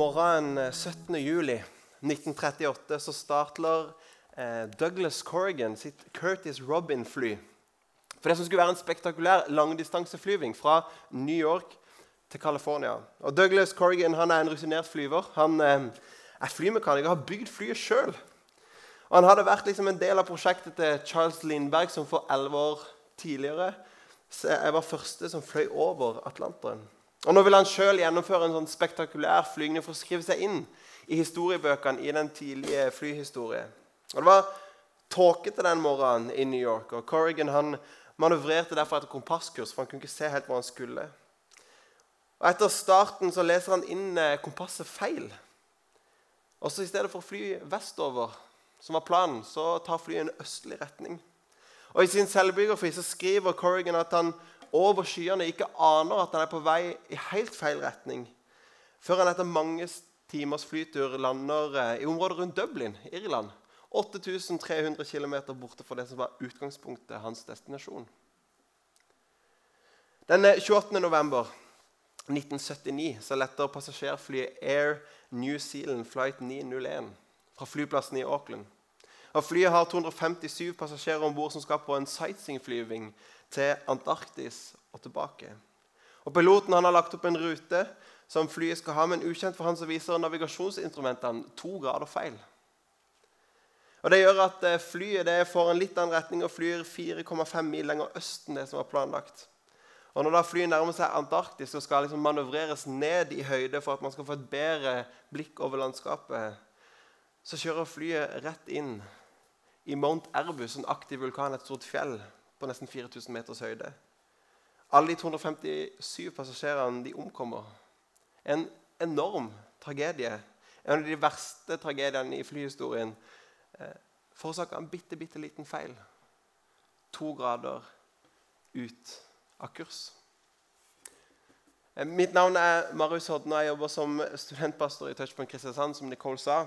Morgenen 17. juli 1938 så startler eh, Douglas Corrigan sitt Curtis Robin-fly. For det som skulle være en spektakulær langdistanseflyving fra New York til California. Og Douglas Corrigan han er en rutinert flyver. Han eh, er flymekaniker og har bygd flyet sjøl. Han hadde vært liksom en del av prosjektet til Charles Lindberg, som for elleve år tidligere jeg var første som fløy over Atlanteren. Og Nå vil han sjøl gjennomføre en sånn spektakulær flygning for å skrive seg inn i historiebøkene i den tidlige flyhistorie. Og Det var tåkete den morgenen i New York, og Corrigan han manøvrerte derfor etter kompasskurs, for han kunne ikke se helt hvor han skulle. Og Etter starten så leser han inn eh, kompasset feil. Og så I stedet for å fly vestover, som var planen, så tar flyet en østlig retning. Og I sin selvbiografi så skriver Corrigan at han over skyene ikke aner at han er på vei i helt feil retning, før han etter mange timers flytur lander eh, i området rundt Dublin, Irland. 8300 km borte fra det som var utgangspunktet hans destinasjon. Den 28. november 1979 så letter passasjerflyet Air New Zealand Flight 901 fra flyplassen i Auckland. Og Flyet har 257 passasjerer om bord som skal på en sightseeingflyving til Antarktis og tilbake. Og Piloten har lagt opp en rute som flyet skal ha, men ukjent for han så viser navigasjonsinstrumentene to grader feil. Og Det gjør at eh, flyet det får en litt annen retning og flyr 4,5 mil lenger øst enn det som var planlagt. Og Når da flyet nærmer seg Antarktis og skal liksom manøvreres ned i høyde for at man skal få et bedre blikk over landskapet, så kjører flyet rett inn i Mount Erbus, en aktiv vulkan, et stort fjell på nesten 4000 meters høyde. Alle de 257 passasjerene de omkommer. En enorm tragedie. En av de verste tragediene i flyhistorien. Eh, Forårsaka en bitte, bitte liten feil. To grader ut av kurs. Eh, mitt navn er Marius Hodden, og jeg jobber som studentpastor i Touchpoint Kristiansand. som Nicole sa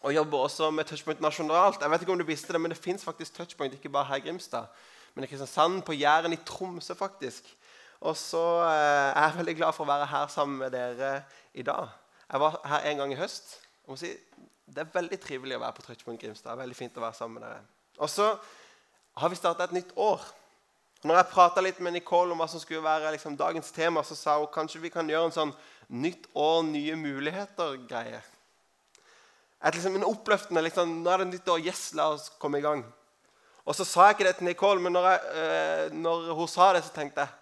og jobber også med Touchpoint nasjonalt. Jeg vet ikke om du visste det, men det fins faktisk Touchpoint ikke bare her i Grimstad, men i Kristiansand, på Jæren, i Tromsø faktisk. Og så eh, er jeg veldig glad for å være her sammen med dere i dag. Jeg var her en gang i høst. Jeg må si, Det er veldig trivelig å være på Touchpoint Grimstad. Veldig fint å være sammen med dere. Og så har vi starta et nytt år. Når jeg prata litt med Nicole om hva som skulle være liksom, dagens tema, så sa hun kanskje vi kan gjøre en sånn nytt år, nye muligheter-greie. Et, liksom, en oppløftende liksom, Nå er det nytt år. Yes, la oss komme i gang. Og så sa jeg ikke det til Nicole, men når, jeg, eh, når hun sa det, så tenkte jeg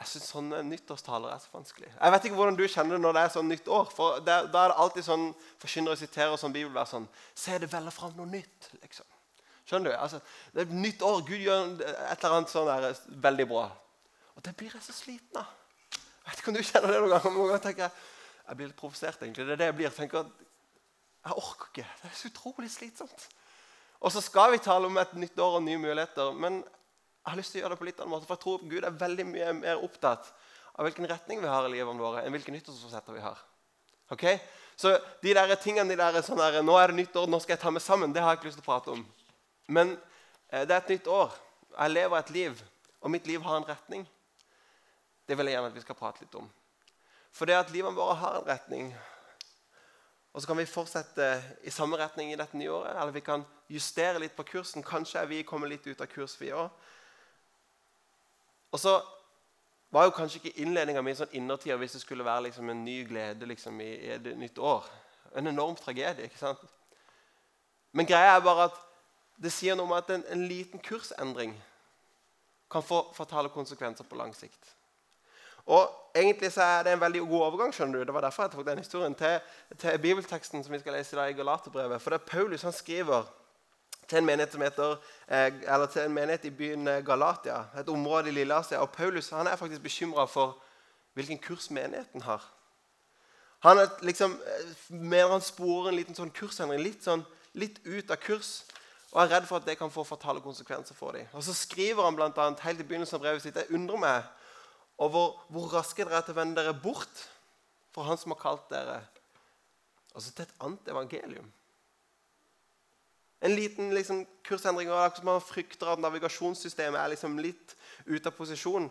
jeg syns sånne nyttårstaler er så vanskelig. Jeg vet ikke hvordan du kjenner det når det er sånn nytt år. for det, Da er det alltid sånn forkynnere siterer sånn bibelvers sånn Se det veller fram noe nytt. liksom. Skjønner du? Altså, det er et nytt år. Gud gjør et eller annet sånn der, veldig bra. Og det blir jeg så sliten av. Jeg vet ikke om du kjenner det noen ganger. Noen ganger tenker Jeg jeg blir litt provosert. egentlig. Det er det jeg blir. Jeg tenker at jeg orker ikke. Det er så utrolig slitsomt. Og så skal vi tale om et nytt år og nye muligheter. Men jeg har lyst til å gjøre det på litt annen måte, for jeg tror Gud er veldig mye mer opptatt av hvilken retning vi har i livet våre, enn hvilke nyttårsforsetter vi har. Ok? Så de der tingene, de der, sånn der, Nå er det nytt år, nå skal jeg ta meg sammen. Det har jeg ikke lyst til å prate om. Men eh, det er et nytt år. Jeg lever et liv, og mitt liv har en retning. Det vil jeg gjerne at vi skal prate litt om. For det at livet våre har en retning. Og så kan vi fortsette i samme retning i dette nye året. Eller vi kan justere litt på kursen. Kanskje er vi kommet litt ut av kurs, vi òg. Og så var jo kanskje ikke innledninga mi sånn innertier hvis det skulle være liksom en ny glede liksom, i, et nytt år. En enorm tragedie. ikke sant? Men greia er bare at det sier noe om at en, en liten kursendring kan få fatale konsekvenser på lang sikt. Og egentlig så er det en veldig god overgang skjønner du. Det var derfor jeg tok den historien til, til bibelteksten som vi skal lese i dag i Galaterbrevet. For det er Paulus han skriver til en menighet heter, eh, til en menighet i byen eh, Galatia, et område i Lilleasia. Og Paulus han er faktisk bekymra for hvilken kurs menigheten har. Han er liksom, eh, mener han sporer en liten sånn kursendring, litt, sånn, litt ut av kurs. Og er redd for at det kan få fatale konsekvenser for dem. Og Så skriver han blant annet, helt i begynnelsen av brevet sitt jeg undrer meg og hvor, raske dere er til å vende dere bort fra Han som har kalt dere altså til et annet evangelium. En liten liksom, kursendring. og som Man frykter at navigasjonssystemet er liksom litt ute av posisjon.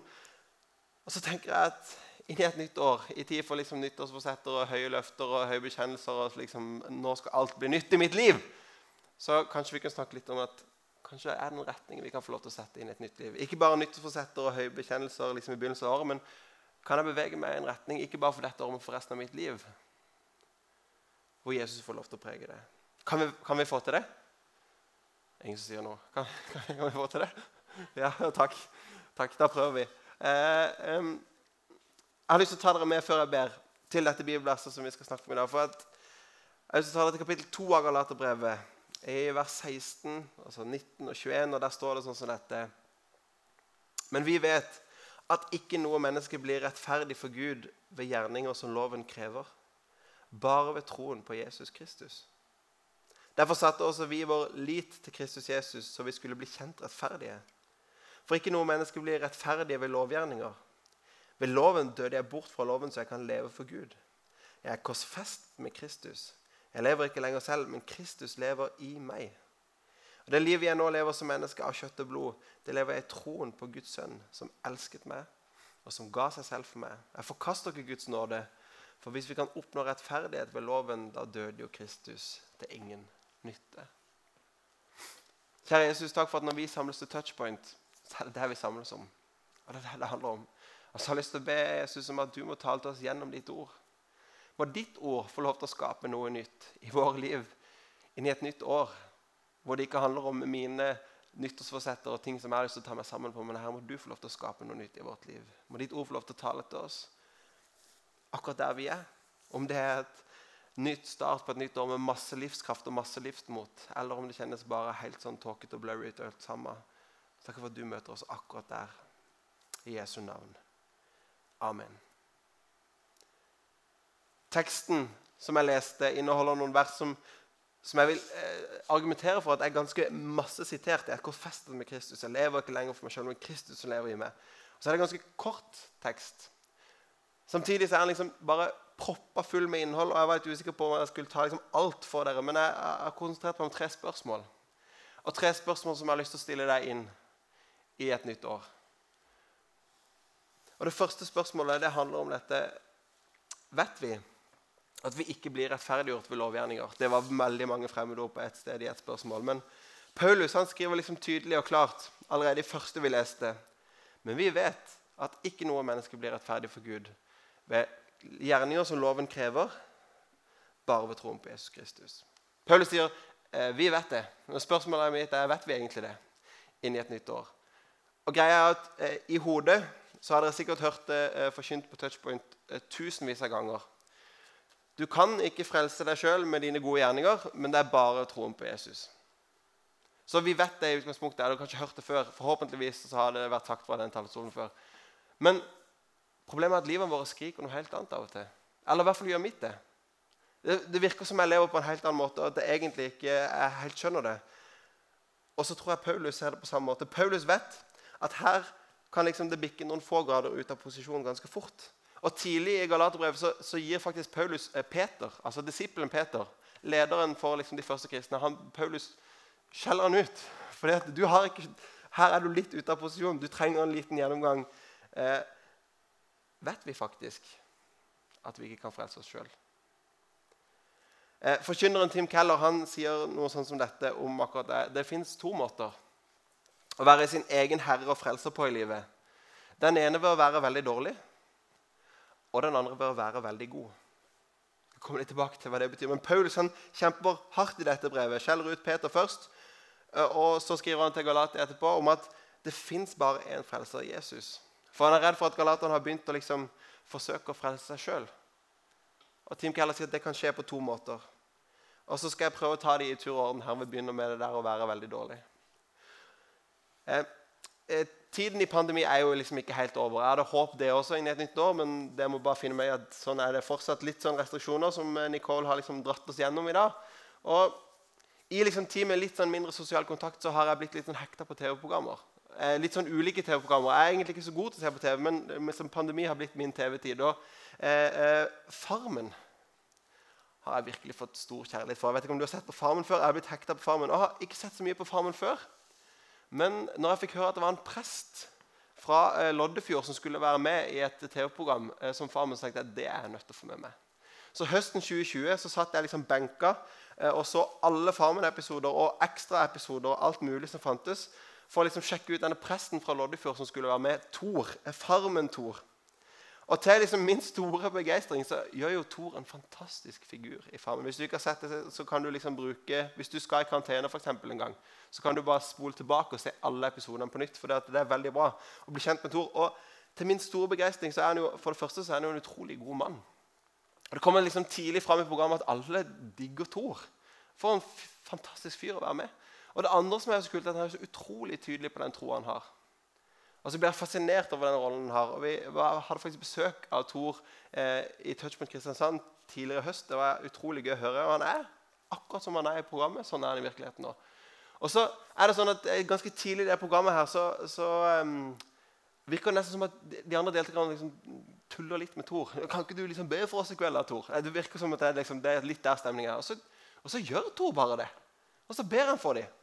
Og så tenker jeg at inn i et nytt år, i tid for liksom nyttårsforsetter og høye løfter og høye bekjennelser og liksom, nå skal alt bli nytt i mitt liv, så kanskje vi kan snakke litt om at kanskje er den retningen retning vi kan få lov til å sette inn et nytt liv. Ikke bare nyttårsforsetter og høye bekjennelser liksom i begynnelsen av året, men kan jeg bevege meg i en retning, ikke bare for dette året, men for resten av mitt liv, hvor Jesus får lov til å prege det. Kan vi, kan vi få til det? Ingen som sier noe. Kan, kan, kan, vi få til det? Ja, takk. takk. Da prøver vi. Eh, um, jeg har lyst til å ta dere med før jeg ber, til dette bibelverset som vi skal snakke om i dag. For at, jeg har lyst til å ta dere til kapittel 2 av Galaterbrevet, i vers 16, altså 19 og 21. og Der står det sånn som dette. Men vi vet at ikke noe menneske blir rettferdig for Gud ved gjerninger som loven krever, bare ved troen på Jesus Kristus. Derfor satte også vi vår lit til Kristus Jesus, så vi skulle bli kjent rettferdige. For ikke noe menneske blir rettferdige ved lovgjerninger. Ved loven døde jeg bort fra loven, så jeg kan leve for Gud. Jeg er korsfest med Kristus. Jeg lever ikke lenger selv, men Kristus lever i meg. Og Det livet jeg nå lever som menneske av kjøtt og blod, det lever jeg i troen på Guds sønn, som elsket meg, og som ga seg selv for meg. Jeg forkaster ikke Guds nåde, for hvis vi kan oppnå rettferdighet ved loven, da døde jo Kristus til ingen nytte. Kjære Jesus, takk for at når vi samles til touchpoint, så er det det vi samles om. Og det er det det handler om. Og så har jeg lyst til å be Jesus om at du må tale til oss gjennom ditt ord. Må ditt ord få lov til å skape noe nytt i våre liv inn i et nytt år. Hvor det ikke handler om mine nyttårsforsetter og ting som jeg har lyst til å ta meg sammen på, men her må du få lov til å skape noe nytt i vårt liv. Må ditt ord få lov til å tale til oss akkurat der vi er. Om det er et nytt start på et nytt år med masse livskraft og masse livsmot, eller om det kjennes bare helt sånn tåkete og blurry ut. alt sammen. Takk for at du møter oss akkurat der. I Jesu navn. Amen. Teksten som jeg leste, inneholder noen vers som, som jeg vil eh, argumentere for at er ganske masse sitert. Jeg er korsfestet med Kristus. Jeg lever ikke lenger for meg selv, men Kristus som lever i meg. Og så er det en ganske kort tekst. Samtidig så er den liksom bare proppa full med innhold. og Jeg var litt usikker på om jeg skulle ta liksom alt for dere, men jeg har konsentrert meg om tre spørsmål. Og tre spørsmål som jeg har lyst til å stille deg inn i et nytt år. Og Det første spørsmålet det handler om dette. Vet vi at vi ikke blir rettferdiggjort ved lovgjerninger? Det var veldig mange fremmedord på ett sted i et spørsmål. Men Paulus han skriver liksom tydelig og klart allerede i første vi leste. Men vi vet at ikke noe menneske blir rettferdig for Gud ved gjerninger som loven krever, bare ved troen på Jesus Kristus. Paulus sier eh, vi vet det. Men spørsmålet mitt er vet vi egentlig det inn i et nytt år. Og greia er at eh, I hodet så har dere sikkert hørt det eh, forkynt på touchpoint tusenvis av ganger. Du kan ikke frelse deg sjøl med dine gode gjerninger, men det er bare troen på Jesus. Så vi vet det i utgangspunktet. Jeg har kanskje hørt det før. Forhåpentligvis så har det vært sagt fra den talerstolen før. Men Problemet er at livet vårt skriker noe helt annet av og til. Eller i hvert fall gjør mitt det. det. Det virker som jeg lever på en helt annen måte, og at jeg egentlig ikke jeg helt skjønner det. Og så tror jeg Paulus ser det på samme måte. Paulus vet at her kan liksom det bikke noen få grader ut av posisjonen ganske fort. Og Tidlig i Galaterbrevet så, så, gir faktisk Paulus eh, Peter, altså disippelen Peter, lederen for liksom de første kristne, han, Paulus skjeller han ut. For her er du litt ute av posisjonen. Du trenger en liten gjennomgang. Eh, vet vi faktisk at vi ikke kan frelse oss sjøl. Eh, forkynneren Tim Keller han sier noe sånn som dette om akkurat det. Det fins to måter å være sin egen herre og frelser på i livet. Den ene ved å være veldig dårlig, og den andre bør være veldig god. Jeg kommer litt tilbake til hva det betyr. Men Paulus han kjemper hardt i dette brevet. Skjeller ut Peter først, eh, og så skriver han til Galatia etterpå om at det fins bare én frelser, Jesus. For han er redd for at galaterne har begynt å liksom forsøke å frelse seg sjøl. Og Tim Keller sier at det kan skje på to måter. Og så skal jeg prøve å ta det i tur og orden. her Vi begynner med det der å være veldig dårlig. Eh, eh, tiden i pandemi er jo liksom ikke helt over. Jeg hadde håpet det også inn i et nytt år, men det må bare finne meg at sånn er det fortsatt litt sånn restriksjoner som eh, Nicole har liksom dratt oss gjennom i dag. Og i liksom tid med litt sånn mindre sosial kontakt så har jeg blitt litt sånn hekta på TV-programmer eh, litt sånn ulike TV-programmer. Jeg er egentlig ikke så god til å se på TV, men, men som pandemi har blitt min TV-tid. Eh, eh, Farmen har jeg virkelig fått stor kjærlighet for. Jeg vet ikke om du har sett på Farmen før. Jeg har blitt hekta på Farmen. Og har ikke sett så mye på Farmen før. Men når jeg fikk høre at det var en prest fra eh, Loddefjord som skulle være med i et TV-program eh, som far min sa at det er jeg nødt til å få med meg. Så høsten 2020 så satt jeg liksom benka eh, og så alle Farmen-episoder og ekstraepisoder og alt mulig som fantes, for å liksom sjekke ut denne presten fra Loddefjord som skulle være med. Tor, Farmen-Tor. Og til liksom min store begeistring så gjør jo Thor en fantastisk figur i Farmen. Hvis du ikke har sett det, så kan du liksom bruke, hvis du skal i karantene for eksempel, en gang, så kan du bare spole tilbake og se alle episodene på nytt. For det, er veldig bra å bli kjent med Thor. Og til min store begeistring så er han jo for det første så er han jo en utrolig god mann. Og Det kommer liksom tidlig fram i programmet at alle digger Thor. For en fantastisk fyr å være med. Og det andre som er så kult, er at han er så utrolig tydelig på den troa han har. Og så blir jeg fascinert over den rollen han har. Og Vi hadde faktisk besøk av Tor eh, i Touchpoint Kristiansand tidligere i høst. Det var utrolig gøy å høre. Og han er akkurat som han er i programmet. Sånn er han i virkeligheten nå. Og så er det sånn at eh, Ganske tidlig i det programmet her så, så um, virker det nesten som at de andre deltakerne liksom tuller litt med Tor. Kan ikke du liksom be for oss i kveld, da, Tor? Det virker som at det, liksom, det er litt der stemninga er. Og, og, så gjør Tor bare det. Og så ber han for dem.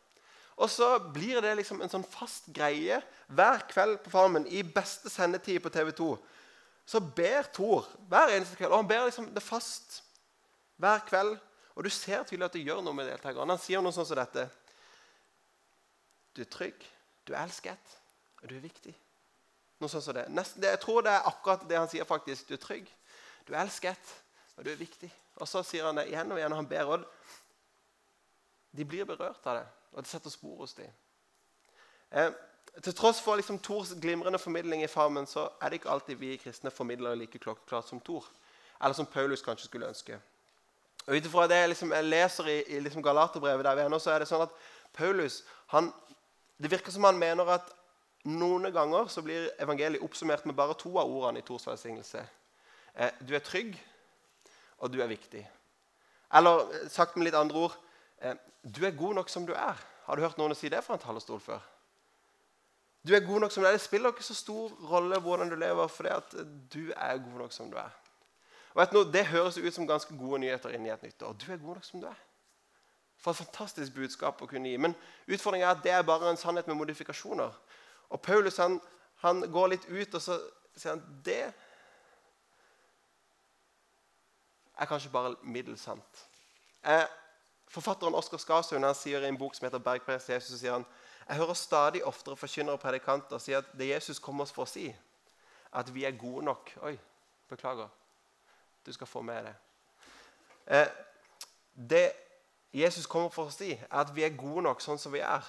Og så blir det liksom en sånn fast greie hver kveld på Farmen i beste sendetid på TV 2. Så ber Thor hver eneste kveld. Og han ber liksom det fast hver kveld. Og du ser tydelig at det gjør noe med deltakerne. Han sier noe sånn som dette. Du er trygg, du er elsket, og du er viktig. Noe sånt som det. Nesten. Jeg tror det er akkurat det han sier. faktisk. Du er trygg, du er elsket, og du er viktig. Og så sier han det igjen og igjen, og han ber. Og de blir berørt av det, og det setter spor hos dem. Eh, til tross for liksom, Tors glimrende formidling i Farmen, så er det ikke alltid vi kristne formidler like klokkeklart som Tor. Eller som Paulus kanskje skulle ønske. Og ut ifra det liksom, jeg leser i, i liksom Galaterbrevet, der vi er nå, så er det sånn at Paulus han, Det virker som han mener at noen ganger så blir evangeliet oppsummert med bare to av ordene i Tors velsignelse. Eh, du er trygg, og du er viktig. Eller eh, sagt med litt andre ord du er god nok som du er. Har du hørt noen si det fra en talerstol før? Du er god nok som du er. Det spiller ikke så stor rolle hvordan du lever, for det at du er god nok som du er. Og vet du, Det høres ut som ganske gode nyheter inn i et nytt år. Du er god nok som du er. For et fantastisk budskap å kunne gi. Men utfordringen er at det er bare en sannhet med modifikasjoner. Og Paulus han, han går litt ut, og så sier han det er kanskje bare middels sant. Eh, forfatteren Oskar Skarsund sier i en bok som heter 'Bergprest Jesus', sier han jeg hører stadig oftere forkynnere og predikanter si at det Jesus kommer oss for å si, at vi er gode nok Oi, beklager. Du skal få med det. Eh, det Jesus kommer for å si, er at vi er gode nok sånn som vi er.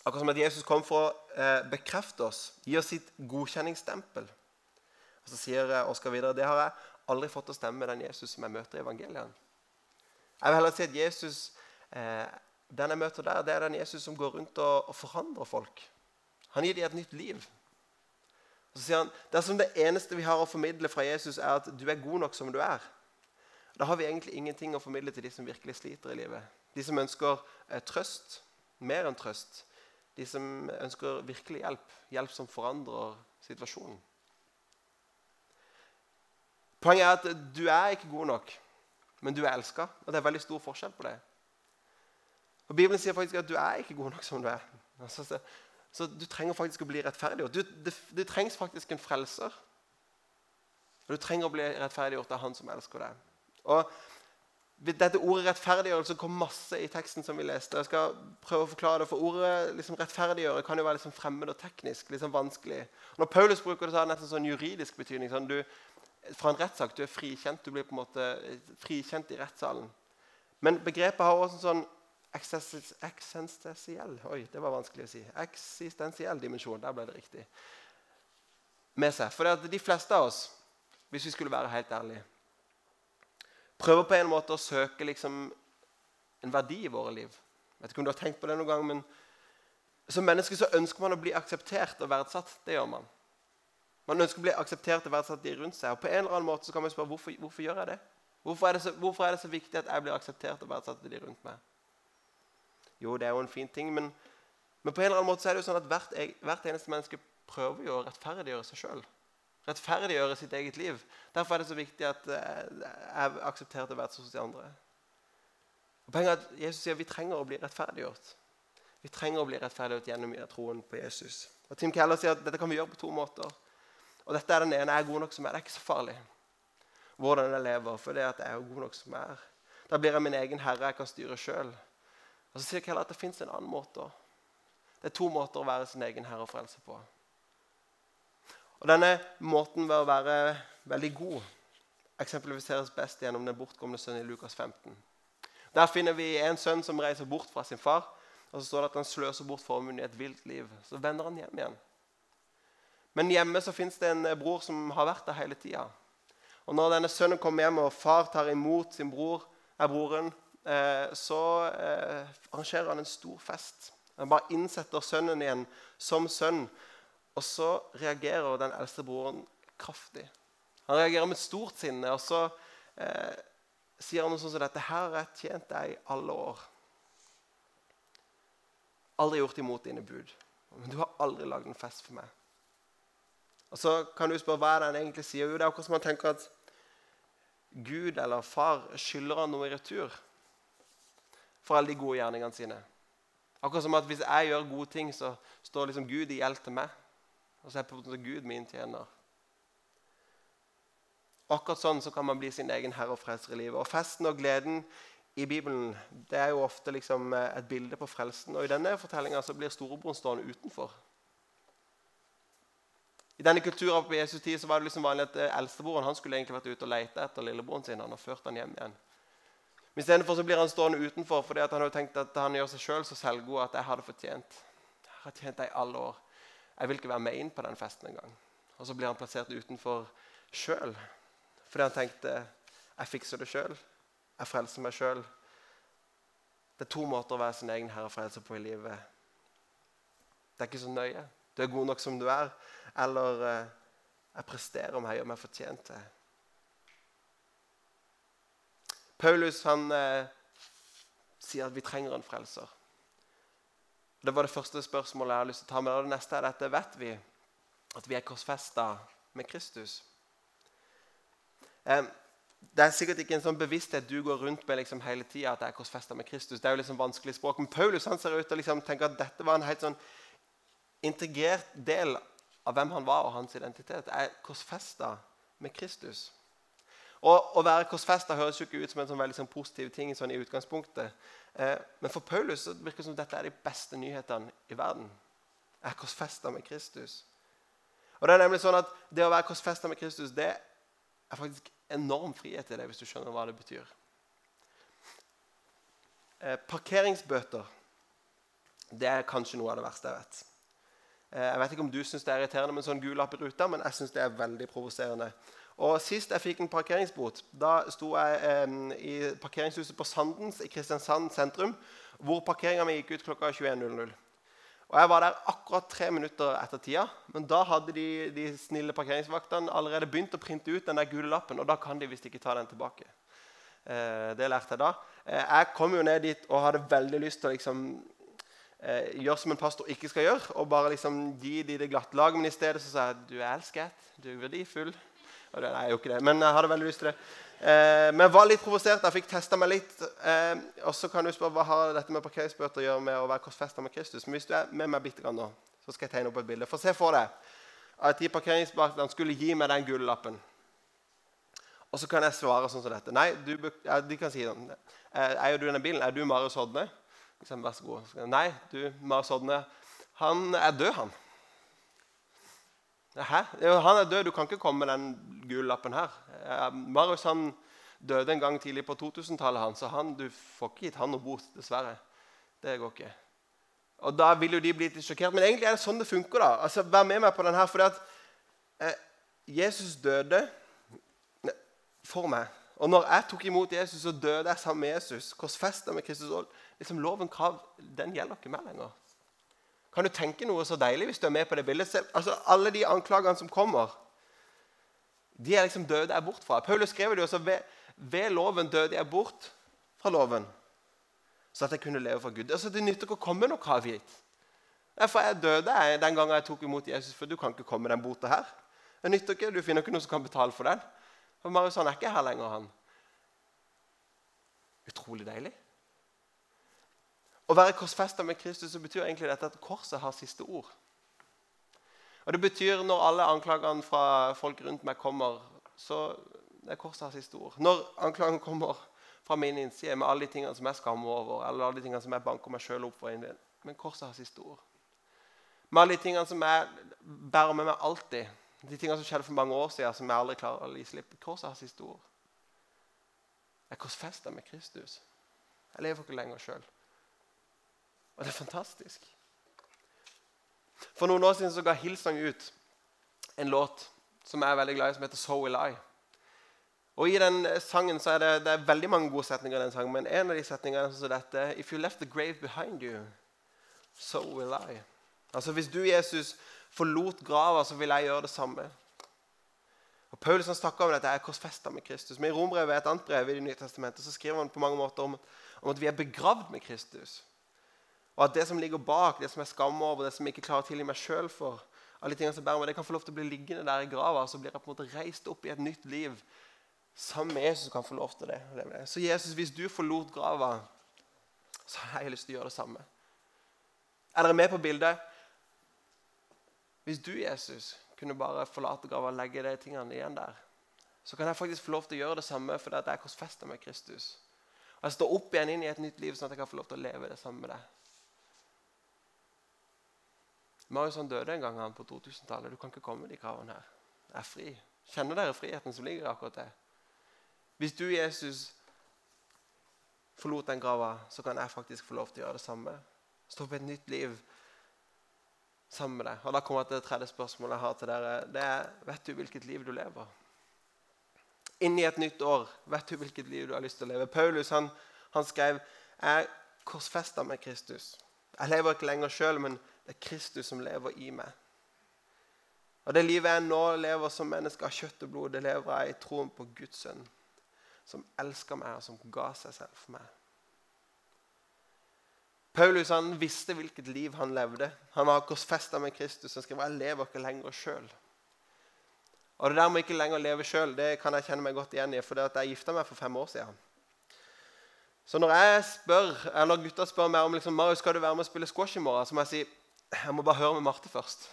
Akkurat som at Jesus kom for å eh, bekrefte oss, gi oss sitt godkjenningsstempel. Og Så sier eh, Oskar videre det har jeg aldri fått å stemme med den Jesus som jeg møter i evangeliet. Jeg vil heller si at Jesus, eh, den jeg møter der, det er den Jesus som går rundt og, og forandrer folk. Han gir dem et nytt liv. Og så sier han, Dersom det eneste vi har å formidle fra Jesus, er at du er god nok som du er, da har vi egentlig ingenting å formidle til de som virkelig sliter i livet. De som ønsker eh, trøst, mer enn trøst de som ønsker virkelig hjelp. Hjelp som forandrer situasjonen. Poenget er at du er ikke god nok, men du er elska. Og det er veldig stor forskjell på det. Og Bibelen sier faktisk at du er ikke god nok som du er. Altså, så, så, du trenger faktisk å bli rettferdiggjort. Du, det, det, trengs faktisk en frelser. Og du trenger å bli rettferdiggjort av Han som elsker deg. Og dette ordet rettferdiggjørelse kom masse i teksten som vi leste. Jeg skal prøve å forklare det, for Ordet liksom, rettferdiggjøre kan jo være liksom fremmed og teknisk. liksom vanskelig. Når Paulus bruker det, så har det nesten sånn juridisk betydning. Sånn, du, fra en rettssak du er frikjent. Du blir på en måte frikjent i rettssalen. Men begrepet har også en sånn eksistensiell Oi, det var vanskelig å si. Eksistensiell dimensjon. Der ble det riktig. Med seg. For de fleste av oss, hvis vi skulle være helt ærlige prøver på en måte å søke liksom, en verdi i våre liv. Jeg vet ikke om du har tenkt på det noen gang, men Som menneske så ønsker man å bli akseptert og verdsatt. Det gjør man. Man ønsker å bli akseptert og verdsatt de rundt seg. Og på en eller annen måte så kan man spørre hvorfor, hvorfor gjør jeg det? Hvorfor er det, så, hvorfor er det, så, viktig at jeg blir akseptert og verdsatt av de rundt meg? Jo, det er jo en fin ting, men, men, på en eller annen måte så er det jo sånn at hvert, hvert eneste menneske prøver jo å rettferdiggjøre seg sjøl rettferdiggjøre sitt eget liv. Derfor er det så viktig at eh, jeg aksepterer å være hos de andre. Og poenget er at Jesus sier at vi trenger å bli rettferdiggjort. Vi trenger å bli rettferdiggjort gjennom troen på Jesus. Og Tim Keller sier at dette kan vi gjøre på to måter. Og dette er den ene. Jeg er god nok som er. Det er ikke så farlig hvordan jeg lever, for det at jeg er god nok som er. Da blir jeg min egen herre. Jeg kan styre sjøl. Og så sier jeg heller at det fins en annen måte. Det er to måter å være sin egen herre og frelse på. Og Denne måten ved å være veldig god eksemplifiseres best gjennom den bortkomne sønnen i Lukas 15. Der finner vi en sønn som reiser bort fra sin far. Og så står det at han sløser bort formuen i et vilt liv. Så vender han hjem igjen. Men hjemme så fins det en bror som har vært der hele tida. Og når denne sønnen kommer hjem, og far tar imot sin bror, er broren, eh, så eh, arrangerer han en stor fest. Han bare innsetter sønnen igjen som sønn. Og så reagerer den eldste broren kraftig. Han reagerer med stort sinne. Og så eh, sier han noe sånn som dette. Her har jeg tjent deg i alle år. Aldri gjort imot dine bud. Men du har aldri lagd en fest for meg. Og Så kan du spørre hva er det han egentlig sier. Jo, det er akkurat som han tenker at Gud eller far skylder han noe i retur for alle de gode gjerningene sine. Akkurat som at hvis jeg gjør gode ting, så står liksom Gud i gjeld til meg. Og så er på en måte Gud min tjener. Akkurat sånn så kan man bli sin egen herre og frelser i livet. Og festen og gleden i Bibelen det er jo ofte liksom eh, et bilde på frelsen. Og i denne fortellinga blir storebroren stående utenfor. I denne kulturen på Jesus tid så var det liksom vanlig at eh, eldstebroren han skulle egentlig vært ute og lete etter lillebroren sin. Han har ført han hjem igjen. Men istedenfor blir han stående utenfor fordi han har tenkt at han gjør seg sjøl så selvgod at jeg hadde fortjent. Jeg har tjent deg i alle år. Jeg vil ikke være med inn på den festen engang. Og så blir han plassert utenfor sjøl. Fordi han tenkte jeg fikser det sjøl. Jeg frelser meg sjøl. Det er to måter å være sin egen herre frelser på i livet. Det er ikke så nøye. Du er god nok som du er. Eller eh, jeg presterer om jeg gjør meg fortjent til. Paulus han eh, sier at vi trenger en frelser. Det var det første spørsmålet jeg har lyst til å ta med. Og det neste er dette vet vi at vi er korsfesta med Kristus. Det er sikkert ikke en sånn bevissthet du går rundt med liksom hele tida. at jeg er korsfesta med Kristus. Det er jo liksom vanskelig språk. Men Paulus han ser ut og liksom tenker at dette var en helt sånn integrert del av hvem han var og hans identitet. Er korsfesta med Kristus. Og Å være korsfesta høres jo ikke ut som en sånn veldig sånn positiv ting sånn i utgangspunktet. Eh, men for Paulus så virker det som dette er de beste nyhetene i verden. Jeg er korsfesta med Kristus. Og Det er nemlig sånn at det å være korsfesta med Kristus det er faktisk enorm frihet i det, hvis du skjønner hva det betyr. Eh, parkeringsbøter det er kanskje noe av det verste jeg vet. Eh, jeg vet ikke om du syns det er irriterende med en sånn gul lapp i ruta, men jeg syns det er veldig provoserende. Og Sist jeg fikk en parkeringsbot, da sto jeg eh, i parkeringshuset på Sandens i Kristiansand sentrum, hvor parkeringa mi gikk ut klokka 21.00. Og Jeg var der akkurat tre minutter etter tida, men da hadde de, de snille parkeringsvaktene allerede begynt å printe ut den der gule lappen, og da kan de visst ikke ta den tilbake. Eh, det lærte jeg da. Eh, jeg kom jo ned dit og hadde veldig lyst til å liksom, eh, gjør som en pastor ikke skal gjøre, og bare liksom gi de det glatte lag, men i stedet så sa jeg du er elsket, du er verdifull. Og det, nei, jeg gjorde ikke det, men jeg hadde veldig lyst til det. Eh, men jeg var litt provosert. Jeg fikk testa meg litt. Eh, og så kan du spørre hva har dette med parkeringsbøter å gjøre med å være korsfesta med Kristus. Men hvis du er med meg bitte grann nå, så skal jeg tegne opp et bilde. For se for deg at de parkeringsbøtene skulle gi meg den gullappen. Og så kan jeg svare sånn som dette. Nei, du, de kan si sånn. Eier du denne bilen? Er du Marius Hodne? Liksom, vær så god. Nei, du Marius Hodne. Han er død, han. Hæ? Han er død. Du kan ikke komme med den gule lappen her. Marius han døde en gang tidlig på 2000-tallet, så han, du får ikke gitt han noe bot, dessverre. Det går ikke. Og Da vil jo de bli litt sjokkert. Men egentlig er det sånn det funker. da. Altså, Vær med meg på den her, fordi at eh, Jesus døde for meg. Og når jeg tok imot Jesus, så døde jeg sammen med Jesus. Korsfesta med Kristus. Liksom Loven krav den gjelder ikke meg lenger. Kan du tenke noe så deilig hvis du er med på det bildet? Altså, Alle de anklagene som kommer, de er liksom døde jeg bort fra. Paulus skrev det jo også ved, ved loven døde jeg bort fra loven, så at jeg kunne leve for Gud. Altså, Det nytter ikke å komme noe krav hit. Derfor jeg døde jeg den gangen jeg tok imot Jesus, for du kan ikke komme med den bota her. Det nytter ikke, Du finner ikke noen som kan betale for den. For Marius han er ikke her lenger, han. Utrolig deilig. Å være korsfesta med Kristus så betyr egentlig dette at korset har siste ord. Og Det betyr når alle anklagene fra folk rundt meg kommer, så det er korset har siste ord. Når anklagene kommer fra min innside med alle de tingene som jeg skammer over, eller alle de tingene som jeg banker meg sjøl opp for, men korset har siste ord. Med alle de tingene som jeg bærer med meg alltid, de tingene som skjedde for mange år siden, som jeg aldri klarer å gi slipp Korset har siste ord. Jeg er korsfesta med Kristus. Jeg lever ikke lenger sjøl. Og det er fantastisk. For noen år siden så ga Hillsong ut en låt som jeg er veldig glad i, som heter 'So Will I'. Og I den sangen så er det, det er veldig mange gode setninger, i den sangen, men en av de setningene er sånn dette If you left the grave behind you, so will I. Altså Hvis du, Jesus, forlot grava, så vil jeg gjøre det samme. Og Paulus han snakker om dette er korsfesta med Kristus. Men i Rombrevet, et annet brev i Det nye testamentet, så skriver han på mange måter om, om, at vi er begravd med Kristus. Og at det som ligger bak, det som jeg skammer over, det som jeg ikke klarer å tilgi meg sjøl for, alle tingene som bærer meg, det kan få lov til å bli liggende der i grava. Så blir jeg på en måte reist opp i et nytt liv sammen med Jesus. kan få lov til det. Så Jesus, hvis du forlot grava, så har jeg lyst til å gjøre det samme. Er dere med på bildet? Hvis du, Jesus, kunne bare forlate grava og legge de tingene igjen der, så kan jeg faktisk få lov til å gjøre det samme fordi jeg korsfester med Kristus. Og Jeg står opp igjen inn i et nytt liv, sånn at jeg kan få lov til å leve det samme med deg. Marius han døde en gang han på 2000-tallet. Du kan ikke komme med de kravene her. Jeg er fri. Kjenner dere friheten som ligger akkurat det? Hvis du, Jesus, forlot den grava, så kan jeg faktisk få lov til å gjøre det samme. Stå på et nytt liv sammen med deg. Og Da kommer jeg til det tredje spørsmålet jeg har til dere. Det er vet du hvilket liv du lever? Inn i et nytt år, vet du hvilket liv du har lyst til å leve? Paulus han, han skrev jeg korsfesta med Kristus. Jeg lever ikke lenger sjøl, men det er Kristus som lever i meg. Og Det livet jeg nå lever som menneske av kjøtt og blod, det lever jeg i troen på Guds sønn, som elsker meg, og som ga seg selv for meg. Paulus han visste hvilket liv han levde. Han var korsfesta med Kristus. Han skrev jeg lever ikke lenger sjøl. Og Det der med ikke lenger leve sjøl kan jeg kjenne meg godt igjen i. For det at jeg gifta meg for fem år siden. Så når jeg spør, eller gutta spør meg om liksom, Marius, skal du være med og spille squash i morgen, så må jeg si jeg må bare høre med Marte først.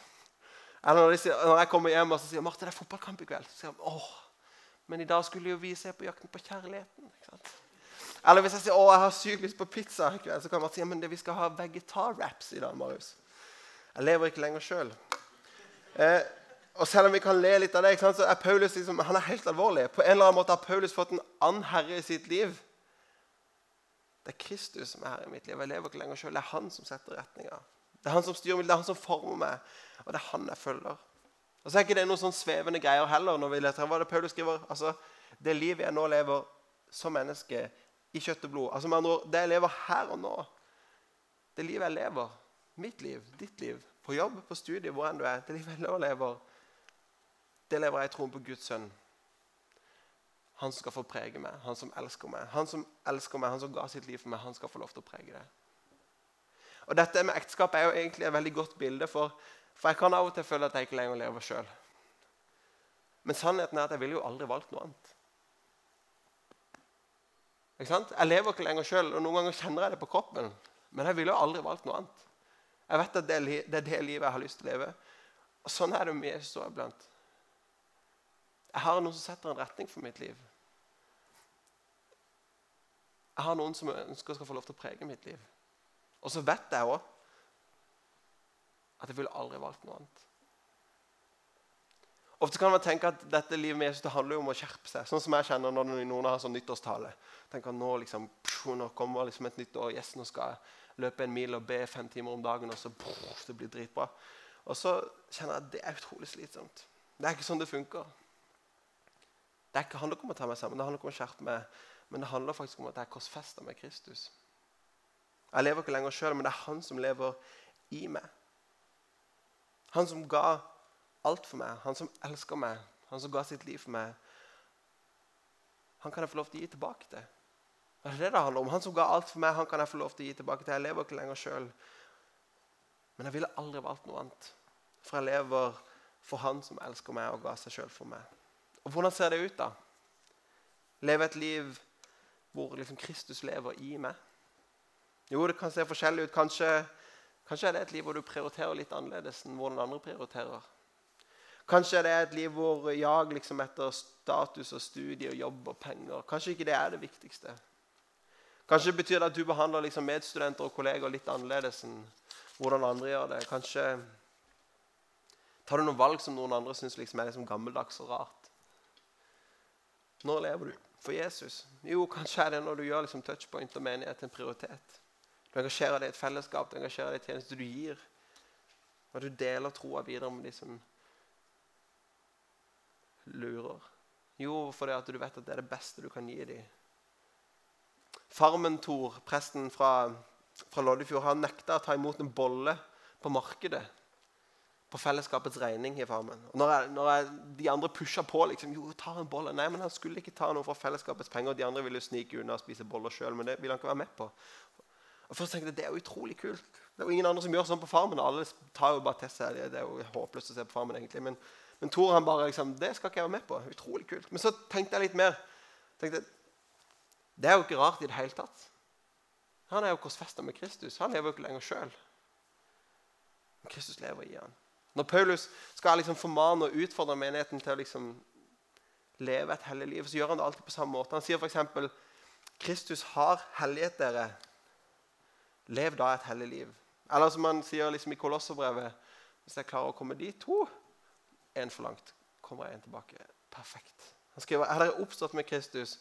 Eller når, sier, når jeg kommer hjem og sier Marte, det er fotballkamp i kveld, så sier hun åh, men i dag skulle jo vi se på Jakten på kjærligheten. ikke sant? Eller hvis jeg sier å, jeg har sykt lyst på pizza, i kveld, så kan man si men det, vi skal ha vegetar-wraps i dag. Marius. Jeg lever ikke lenger sjøl. Eh, og selv om vi kan le litt av det, så er Paulus liksom, han er helt alvorlig. På en eller annen måte har Paulus fått en annen herre i sitt liv. Det er Kristus som er herre i mitt liv. Jeg lever ikke lenger sjøl. Det er han som setter retninga. Det er han som styrer meg, det er han som former meg, og det er han jeg følger. Og så er ikke det noen sånn svevende greier heller. når vi leter. Hva det Paulus skriver? Altså, Det livet jeg nå lever som menneske, i kjøtt og blod. Altså med andre ord, Det jeg lever her og nå, det livet jeg lever, mitt liv, ditt liv, på jobb, på studie, hvor enn du er, det livet jeg nå lever, det lever jeg i troen på Guds sønn. Han som skal få prege meg, han som elsker meg. Han som elsker meg, han som ga sitt liv for meg, han skal få lov til å prege det. Og Dette med ekteskap er jo egentlig et veldig godt bilde, for, for jeg kan av og til føle at jeg ikke lenger lever sjøl. Men sannheten er at jeg ville jo aldri valgt noe annet. Ikke sant? Jeg lever ikke lenger sjøl, og noen ganger kjenner jeg det på kroppen. Men jeg ville jo aldri valgt noe annet. Jeg vet at det er det livet jeg har lyst til å leve. Og Sånn er det med Jesus iblant. Jeg har noen som setter en retning for mitt liv. Jeg har noen som ønsker skal få lov til å prege mitt liv. Og så vet jeg òg at jeg ville aldri valgt noe annet. Ofte kan man tenke at dette livet med Jesus det handler jo om å skjerpe seg. Sånn som jeg kjenner når noen har sånn nyttårstale. Tenker Nå liksom, nå kommer liksom et nytt år. Yes, nå skal jeg løpe en mil og be fem timer om dagen. og så pff, det blir dritbra. Og så kjenner jeg at det er utrolig slitsomt. Det er ikke sånn det funker. Det handler ikke om å ta meg sammen, det handler ikke om å skjerpe meg. Men det handler faktisk om at jeg er korsfesta med Kristus. Jeg lever ikke lenger sjøl, men det er han som lever i meg. Han som ga alt for meg, han som elsker meg, han som ga sitt liv for meg, han kan jeg få lov til å gi tilbake til. Det er det det handler om. Han som ga alt for meg, han kan jeg få lov til å gi tilbake til. Jeg lever ikke lenger sjøl. Men jeg ville aldri valgt noe annet. For jeg lever for han som elsker meg og ga seg sjøl for meg. Og Hvordan ser det ut, da? Leve et liv hvor liksom Kristus lever i meg? Jo, det kan se forskjellig ut. Kanskje, kanskje er det et liv hvor du prioriterer litt annerledes enn hvordan andre prioriterer. Kanskje det er et liv hvor jag liksom etter status og studie og jobb og penger Kanskje ikke det er det viktigste. Kanskje det betyr det at du behandler liksom medstudenter og kolleger litt annerledes enn hvordan andre gjør det. Kanskje tar du noen valg som noen andre syns liksom er liksom gammeldags og rart. Når lever du for Jesus? Jo, kanskje er det når du gjør liksom touchpoint og menighet til en prioritet. Du engasjerer deg i et fellesskap, du engasjerer deg i tjenester du gir. Og du deler troa videre med de som lurer. Jo, fordi at du vet at det er det beste du kan gi dem. Farmen Tor, presten fra, fra Loddefjord, har nekta å ta imot en bolle på markedet på fellesskapets regning i Farmen. Og når, jeg, når jeg, de andre pusha på liksom, jo, ta en bolle. Nei, men han skulle ikke ta noe fra fellesskapets penger. De andre ville snike unna og spise boller sjøl, men det ville han ikke være med på. Og først tenkte jeg, Det er jo utrolig kult. Det er jo ingen andre som gjør sånn på Farmen. Alle tar jo bare til seg det. Det er jo håpløst å se på Farmen, egentlig. Men, men Tor han bare liksom, det skal ikke jeg være med på. Utrolig kult. Men så tenkte jeg litt mer. Tenkte, det er jo ikke rart i det hele tatt. Han er jo korsfesta med Kristus. Han lever jo ikke lenger sjøl. Kristus lever i han. Når Paulus skal liksom formane og utfordre menigheten til å liksom leve et hellig liv, så gjør han det alltid på samme måte. Han sier f.eks.: Kristus har hellighet dere. Lev da et hellig liv. Eller som han sier liksom i Kolosserbrevet Hvis jeg klarer å komme dit to, én for langt, kommer jeg en tilbake. Perfekt. Han skriver er dere oppstått med Kristus,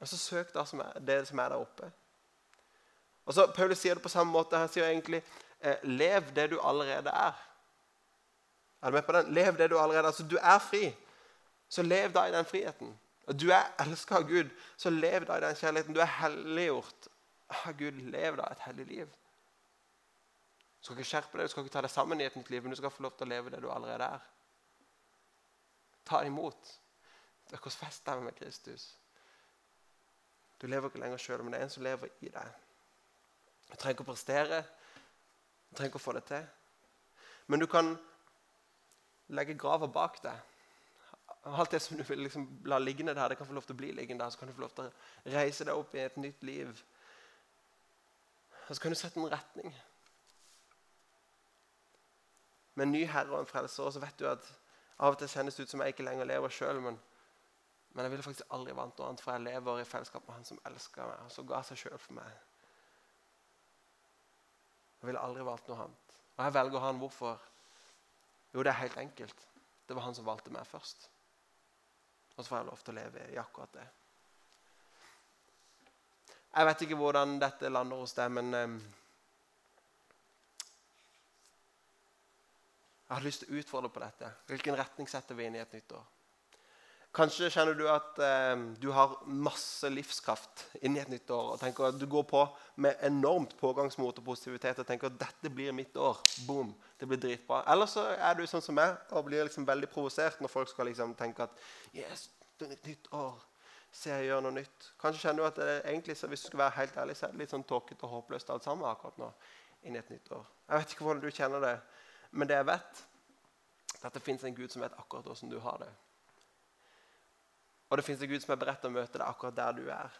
og så søk da som er, det som er der oppe. Og så Paulus sier det på samme måte. Han sier egentlig eh, lev det du allerede er. Er du med på den? Lev det du allerede er. altså Du er fri. Så lev da i den friheten. Og Du er elska av Gud, så lev da i den kjærligheten. Du er helliggjort Gud. Lev da et hellig liv. Du skal ikke skjerpe deg, du skal ikke ta deg sammen i et nytt liv, men du skal få lov til å leve det du allerede er. Ta imot. Du er korsfesta med Kristus. Du lever ikke lenger sjøl, men det er en som lever i deg. Du trenger ikke å prestere, du trenger ikke å få det til. Men du kan legge grava bak deg. Alt det som du vil liksom la liggende der, det kan få lov til å bli liggende der. Så kan du få lov til å reise deg opp i et nytt liv. Og så kan du sette en retning. Med en ny herre og en frelser. Og så vet du at av og til kjennes det ut som jeg ikke lenger lever sjøl, men, men, jeg ville faktisk aldri vant noe annet, for jeg lever i fellesskap med han som elsker meg, og som ga seg sjøl for meg. Jeg ville aldri valgt noe annet. Og jeg velger han hvorfor. Jo, det er helt enkelt. Det var han som valgte meg først. Og så får jeg lov til å leve i akkurat det. Jeg vet ikke hvordan dette lander hos deg, men um, jeg har lyst til å utfordre på dette. Hvilken retning setter vi inn i et nytt år? Kanskje kjenner du at eh, du har masse livskraft inn i et nytt år. og tenker at Du går på med enormt pågangsmot og positivitet og tenker at dette blir mitt år. Boom, det blir dritbra. Eller så er du sånn som meg og blir liksom veldig provosert når folk skal liksom tenke at yes, det er et nytt år. Se, jeg gjør noe nytt. Kanskje kjenner du at det egentlig, hvis du skal være helt ærlig, så er det litt sånn tåkete og håpløst alt sammen akkurat nå. inn i et nytt år. Jeg vet ikke hvordan du kjenner det, men det jeg vet, er at det fins en Gud som vet akkurat hvordan du har det. Og det fins en Gud som er beredt til å møte deg akkurat der du er.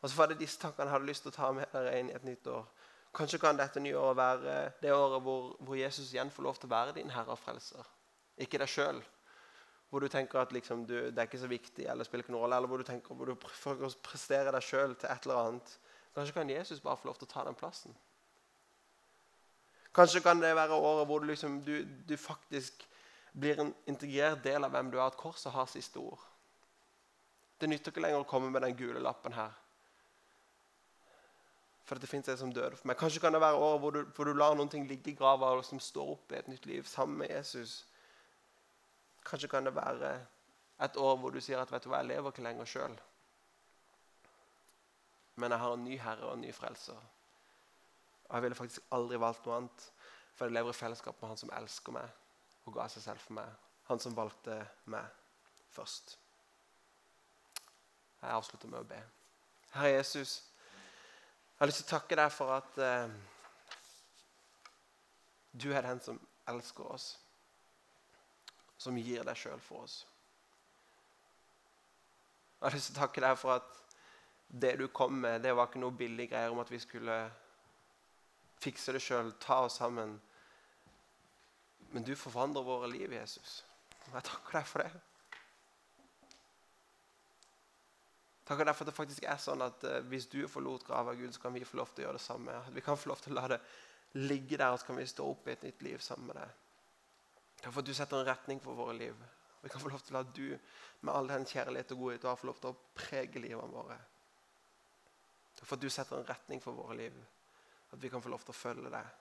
Og så var det disse tankene jeg hadde lyst til å ta med dere inn i et nytt år. Kanskje kan dette nye året være det året hvor, hvor, Jesus igjen får lov til å være din herre og frelser. Ikke deg sjøl. Hvor du tenker at liksom, du, det er ikke så viktig eller spiller ikke noen rolle. Eller hvor du tenker hvor du prøver å prestere deg sjøl til et eller annet. Kanskje kan Jesus bare få lov til å ta den plassen. Kanskje kan det være året hvor du, liksom, du, du faktisk blir en integrert del av hvem du er, at korset har siste ord. Det nytter ikke lenger å komme med den gule lappen her. For det fins en som døde for meg. Kanskje kan det være året hvor du, hvor du lar noen ting ligge i grava og som står opp i et nytt liv sammen med Jesus. Kanskje kan det være et år hvor du sier at vet du hva, jeg lever ikke lenger sjøl. Men jeg har en ny herre og en ny frelser. Og jeg ville faktisk aldri valgt noe annet, for jeg lever i fellesskap med han som elsker meg og ga seg selv for meg. Han som valgte meg først. Jeg avslutter med å be. Herre Jesus, jeg har lyst til å takke deg for at eh, du er den som elsker oss, som gir deg sjøl for oss. Jeg har lyst til å takke deg for at det du kom med, det var ikke noe billig greier om at vi skulle fikse det sjøl, ta oss sammen Men du forvandler våre liv, Jesus. Jeg takker deg for det. Takker deg for at det faktisk er sånn at uh, hvis du forlot grava, Gud, så kan vi få lov til å gjøre det samme. Vi kan få lov til å la det ligge der, og så kan vi stå opp i et nytt liv sammen med deg. Takk for at du setter en retning for våre liv. Vi kan få lov til at du med all den kjærlighet og godhet du har, får lov til å prege livene våre. Takk for at du setter en retning for våre liv. At vi kan få lov til å følge deg.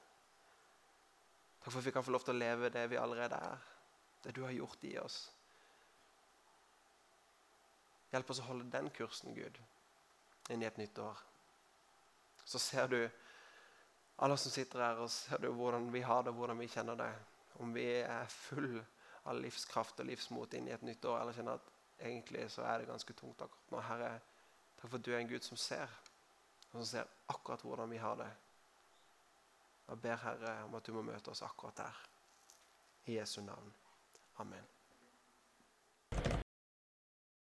Takk for at vi kan få lov til å leve det vi allerede er. Det du har gjort i oss. Hjelp oss å holde den kursen, Gud, inn i et nytt år. Så ser du alle som sitter her, og ser du hvordan vi har det, hvordan vi kjenner det. Om vi er full av livskraft og livsmot inn i et nytt år, eller kjenner at egentlig så er det ganske tungt akkurat nå. Herre, takk for at du er en Gud som ser, og som ser akkurat hvordan vi har det. Jeg ber Herre om at du må møte oss akkurat der. I Jesu navn. Amen.